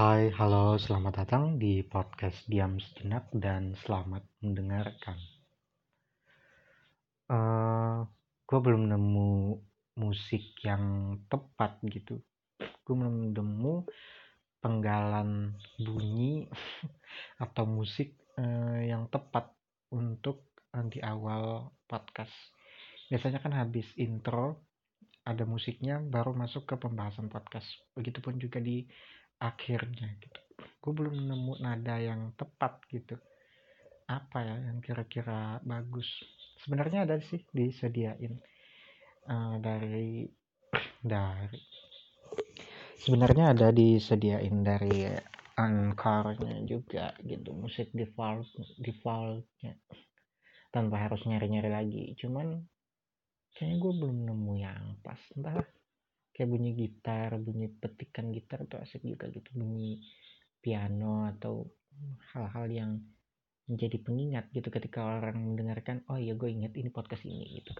Hai, halo, selamat datang di podcast Diam Sejenak dan selamat mendengarkan. Uh, gue belum nemu musik yang tepat gitu. Gue belum nemu penggalan bunyi atau musik uh, yang tepat untuk uh, di awal podcast. Biasanya kan habis intro ada musiknya baru masuk ke pembahasan podcast. Begitupun juga di akhirnya gitu. Gue belum nemu nada yang tepat gitu. Apa ya yang kira-kira bagus? Sebenarnya ada sih disediain uh, dari dari sebenarnya ada disediain dari anchornya juga gitu musik default defaultnya tanpa harus nyari-nyari lagi. Cuman kayaknya gue belum nemu yang pas. Entah kayak bunyi gitar bunyi petikan gitar tuh asik juga gitu. Bunyi piano atau hal-hal yang menjadi pengingat gitu ketika orang mendengarkan oh iya gue inget ini podcast ini gitu.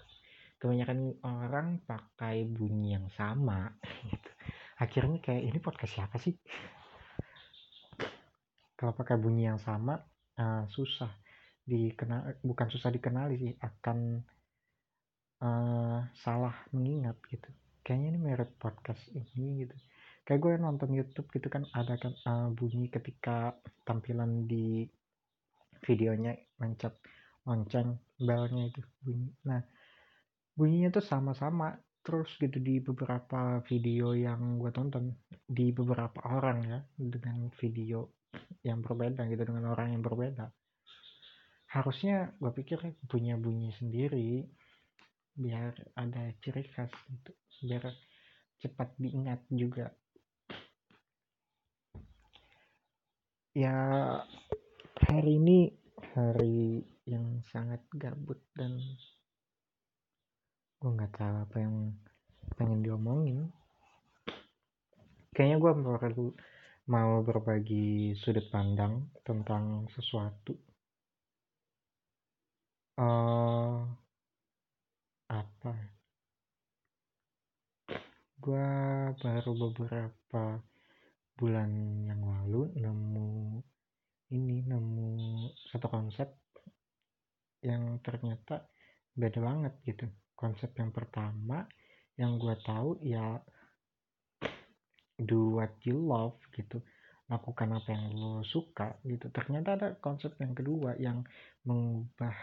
Kebanyakan orang pakai bunyi yang sama gitu. akhirnya kayak ini podcast siapa sih? Kalau pakai bunyi yang sama uh, susah dikenal bukan susah dikenali sih akan uh, salah mengingat gitu kayaknya ini merek podcast ini gitu. Kayak gue nonton YouTube gitu kan ada kan uh, bunyi ketika tampilan di videonya mencet lonceng belnya itu bunyi. Nah bunyinya tuh sama-sama terus gitu di beberapa video yang gue tonton di beberapa orang ya dengan video yang berbeda gitu dengan orang yang berbeda. Harusnya gue pikir punya bunyi sendiri biar ada ciri khas gitu biar cepat diingat juga. Ya hari ini hari yang sangat gabut dan gue nggak tahu apa yang pengen diomongin. Kayaknya gue perlu mau berbagi sudut pandang tentang sesuatu. Uh, apa gue baru beberapa bulan yang lalu nemu ini nemu satu konsep yang ternyata beda banget gitu. Konsep yang pertama yang gue tahu ya do what you love gitu lakukan apa yang lo suka gitu. Ternyata ada konsep yang kedua yang mengubah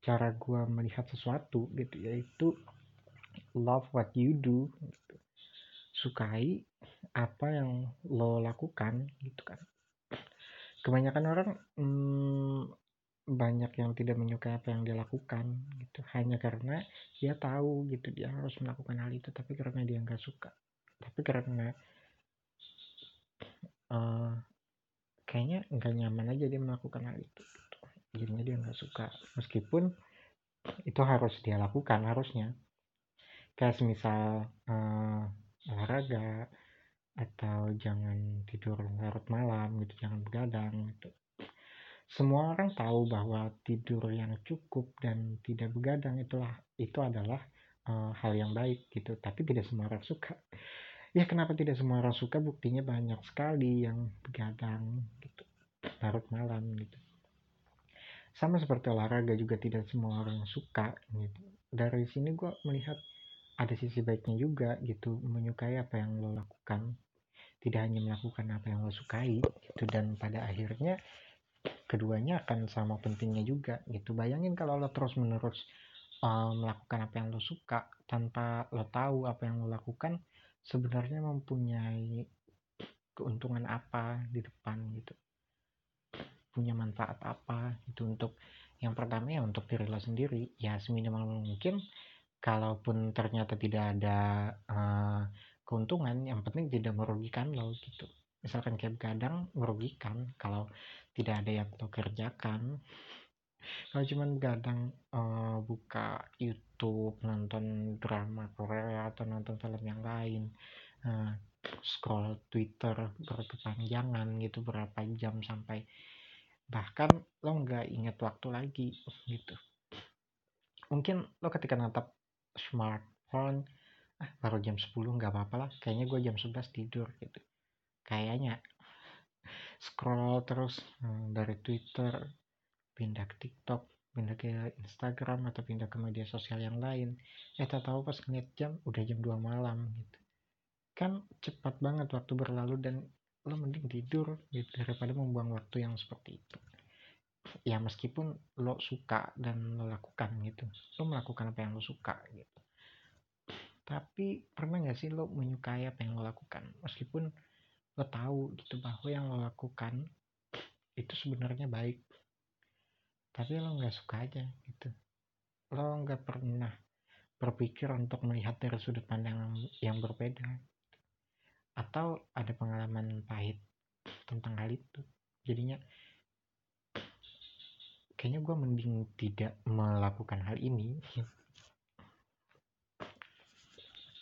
cara gue melihat sesuatu gitu yaitu love what you do gitu. Sukai apa yang lo lakukan gitu kan. Kebanyakan orang hmm, banyak yang tidak menyukai apa yang dia lakukan gitu. Hanya karena dia tahu gitu dia harus melakukan hal itu tapi karena dia nggak suka. Tapi karena uh, kayaknya nggak nyaman aja dia melakukan hal itu. Jadinya dia nggak suka. Meskipun itu harus dia lakukan harusnya. Kayak misal uh, olahraga atau jangan tidur larut malam gitu jangan begadang gitu. Semua orang tahu bahwa tidur yang cukup dan tidak begadang itulah itu adalah uh, hal yang baik gitu. Tapi tidak semua orang suka. Ya kenapa tidak semua orang suka? Buktinya banyak sekali yang begadang gitu larut malam gitu sama seperti olahraga juga tidak semua orang suka gitu. Dari sini gue melihat ada sisi baiknya juga gitu menyukai apa yang lo lakukan. Tidak hanya melakukan apa yang lo sukai gitu dan pada akhirnya keduanya akan sama pentingnya juga gitu. Bayangin kalau lo terus menerus uh, melakukan apa yang lo suka tanpa lo tahu apa yang lo lakukan sebenarnya mempunyai keuntungan apa di depan gitu punya manfaat apa itu untuk yang pertama ya untuk diri lo sendiri. Ya seminimal mungkin kalaupun ternyata tidak ada uh, keuntungan yang penting tidak merugikan lo gitu. Misalkan kayak begadang merugikan. Kalau tidak ada yang lo kerjakan kalau cuma begadang uh, buka YouTube nonton drama Korea atau nonton film yang lain uh, scroll Twitter berkepanjangan gitu berapa jam sampai bahkan lo nggak inget waktu lagi gitu. Mungkin lo ketika natap smartphone ah baru jam 10 nggak apa-apa lah kayaknya gue jam 11 tidur gitu. Kayaknya scroll terus hmm, dari Twitter pindah ke TikTok pindah ke Instagram atau pindah ke media sosial yang lain. Eh tak tahu pas ngeliat jam udah jam 2 malam gitu. Kan cepat banget waktu berlalu dan lo mending tidur gitu daripada membuang waktu yang seperti itu. Ya meskipun lo suka dan lo lakukan gitu. Lo melakukan apa yang lo suka gitu. Tapi pernah nggak sih lo menyukai apa yang lo lakukan? Meskipun lo tahu gitu bahwa yang lo lakukan itu sebenarnya baik. Tapi lo nggak suka aja gitu. Lo nggak pernah berpikir untuk melihat dari sudut pandang yang berbeda atau ada pengalaman pahit tentang hal itu? Jadinya kayaknya gue mending tidak melakukan hal ini.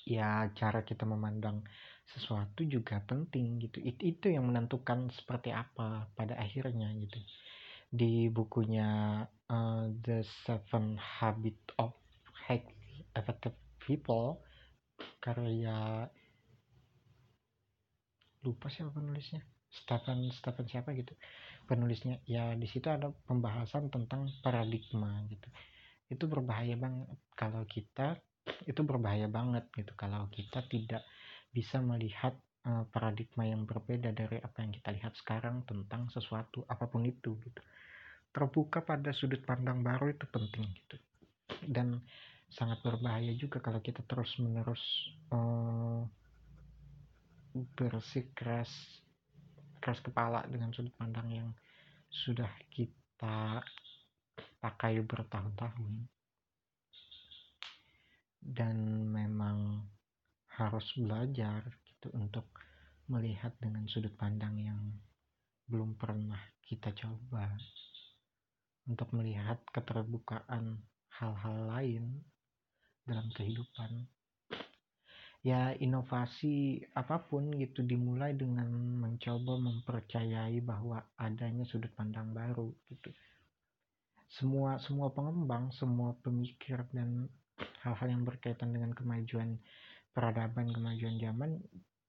Ya cara kita memandang sesuatu juga penting gitu. Itu itu yang menentukan seperti apa pada akhirnya gitu. Di bukunya uh, The Seven Habit of Highly Effective People karya lupa siapa penulisnya. Stephen Stephen siapa gitu. Penulisnya ya di situ ada pembahasan tentang paradigma gitu. Itu berbahaya banget. Kalau kita itu berbahaya banget gitu. Kalau kita tidak bisa melihat uh, paradigma yang berbeda dari apa yang kita lihat sekarang tentang sesuatu apa pun itu gitu. Terbuka pada sudut pandang baru itu penting gitu. Dan sangat berbahaya juga kalau kita terus menerus uh, bersikeras keras kepala dengan sudut pandang yang sudah kita pakai bertahun-tahun. Dan memang harus belajar gitu untuk melihat dengan sudut pandang yang belum pernah kita coba. Untuk melihat keterbukaan hal-hal lain dalam kehidupan ya inovasi apa pun gitu dimulai dengan mencoba mempercayai bahwa adanya sudut pandang baru gitu. Semua semua pengembang semua pemikir dan hal-hal yang berkaitan dengan kemajuan peradaban kemajuan zaman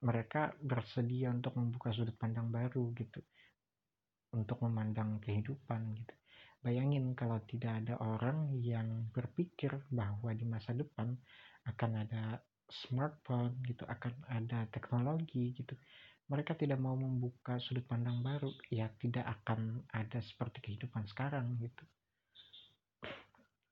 mereka bersedia untuk membuka sudut pandang baru gitu. Untuk memandang kehidupan gitu. Bayangin kalau tidak ada orang yang berpikir bahwa di masa depan akan ada smartphone gitu akan ada teknologi gitu. Mereka tidak mau membuka sudut pandang baru ya tidak akan ada seperti kehidupan sekarang gitu.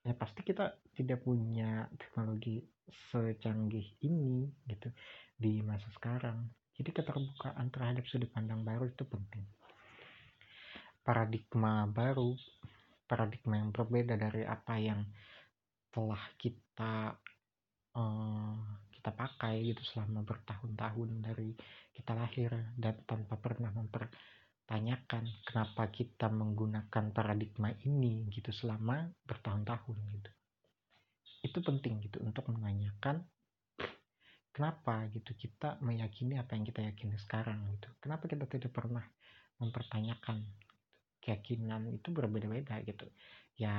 Ya pasti kita tidak punya teknologi secanggih ini gitu di masa sekarang. Jadi keterbukaan terhadap sudut pandang baru itu penting. Paradigma baru paradigma yang berbeda dari apa yang telah kita uh, kita pakai gitu selama bertahun-tahun dari kita lahir dan tanpa pernah mempertanyakan kenapa kita menggunakan paradigma ini gitu selama bertahun-tahun gitu. Itu penting gitu untuk menanyakan kenapa gitu kita meyakini apa yang kita yakini sekarang gitu. Kenapa kita tidak pernah mempertanyakan keyakinan itu berbeda-beda gitu. Ya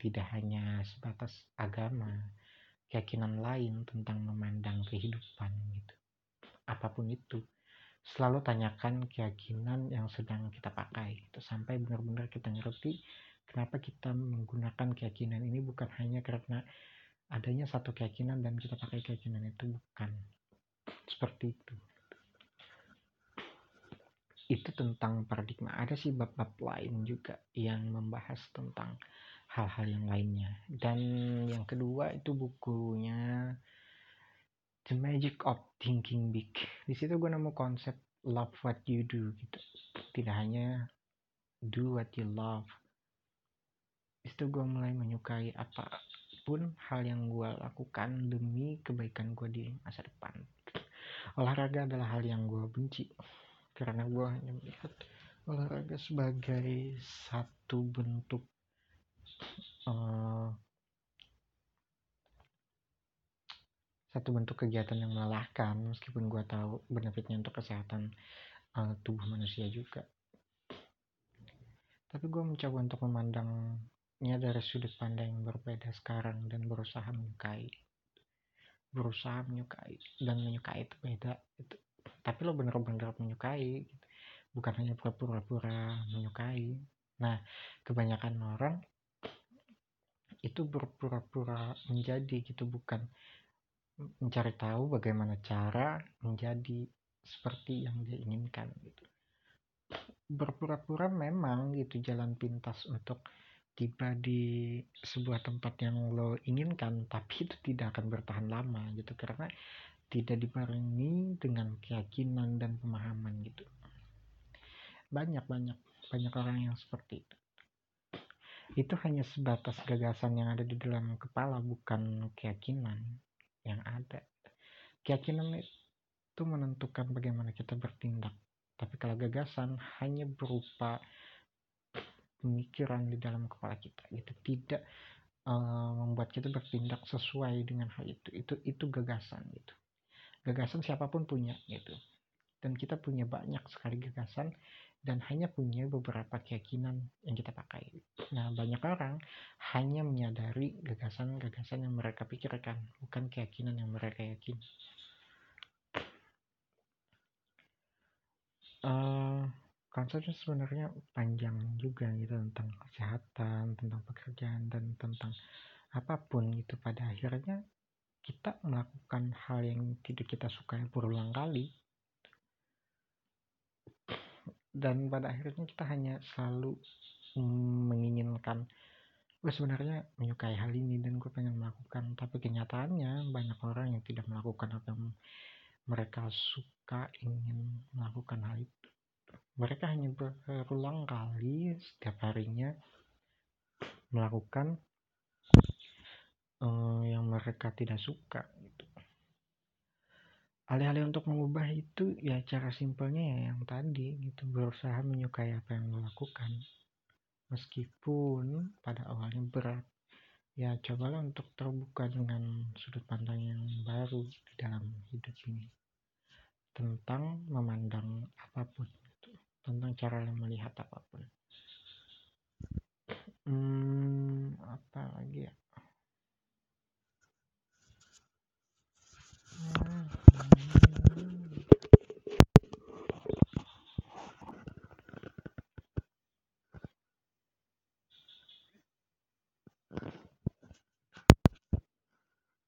tidak hanya sebatas agama keyakinan lain tentang memandang kehidupan gitu. Apa pun itu selalu tanyakan keyakinan yang sedang kita pakai gitu. Sampai benar-benar kita ngerti kenapa kita menggunakan keyakinan ini bukan hanya karena adanya satu keyakinan dan kita pakai keyakinan itu bukan. Seperti itu. Itu tentang paradigma. Ada sih bab-bab lain juga yang membahas tentang hal-hal yang lainnya. Dan yang kedua itu bukunya The Magic of Thinking Big. Di situ gue nemu konsep love what you do gitu. Tidak hanya do what you love. Itu gue mulai menyukai apa pun hal yang gue lakukan demi kebaikan gue di masa depan. Olahraga adalah hal yang gue benci. Karena gue hanya melihat olahraga sebagai satu bentuk uh, satu bentuk kegiatan yang melelahkan meskipun gue tahu benefitnya untuk kesehatan uh, tubuh manusia juga. Tapi gue mencoba untuk memandangnya dari sudut pandang yang berbeda sekarang dan berusaha menyukai. Berusaha menyukai dan menyukai itu beda itu tapi lo bener-bener menyukai gitu. bukan hanya pura-pura menyukai. Nah kebanyakan orang itu berpura-pura menjadi gitu bukan mencari tahu bagaimana cara menjadi seperti yang dia inginkan gitu. Berpura-pura memang gitu jalan pintas untuk tiba di sebuah tempat yang lo inginkan tapi itu tidak akan bertahan lama gitu. Karena tidak dibarengi dengan keyakinan dan pemahaman gitu. Banyak banyak banyak orang yang seperti itu itu hanya sebatas gagasan yang ada di dalam kepala bukan keyakinan yang ada. Keyakinan itu menentukan bagaimana kita bertindak. Tapi kalau gagasan hanya berupa pemikiran di dalam kepala kita gitu. Tidak uh, membuat kita bertindak sesuai dengan hal itu. Itu itu gagasan gitu. Gagasan siapa pun punya gitu. Dan kita punya banyak sekali gagasan dan hanya punya beberapa keyakinan yang kita pakai nah banyak orang hanya menyadari gagasan-gagasan yang mereka pikirkan bukan keyakinan yang mereka yakini uh, konsepnya sebenarnya panjang juga gitu tentang kesehatan tentang pekerjaan dan tentang apa pun itu pada akhirnya kita melakukan hal yang tidak kita sukai berulang kali. Dan pada akhirnya kita hanya selalu menginginkan gue sebenarnya menyukai hal ini dan gue pengen melakukan. Tapi kenyataannya banyak orang yang tidak melakukan yang mereka suka ingin melakukan hal itu. Mereka hanya berulang kali setiap harinya melakukan uh, yang mereka tidak suka gitu. Alih-alih untuk mengubah itu ya cara simpelnya ya yang tadi gitu. Berusaha menyukai apa yang lo meskipun pada awalnya berat ya cobalah untuk terbuka dengan sudut pandang yang baru di dalam hidup ini tentang memandang apa pun gitu. tentang cara melihat apa pun hmm, apa lagi ya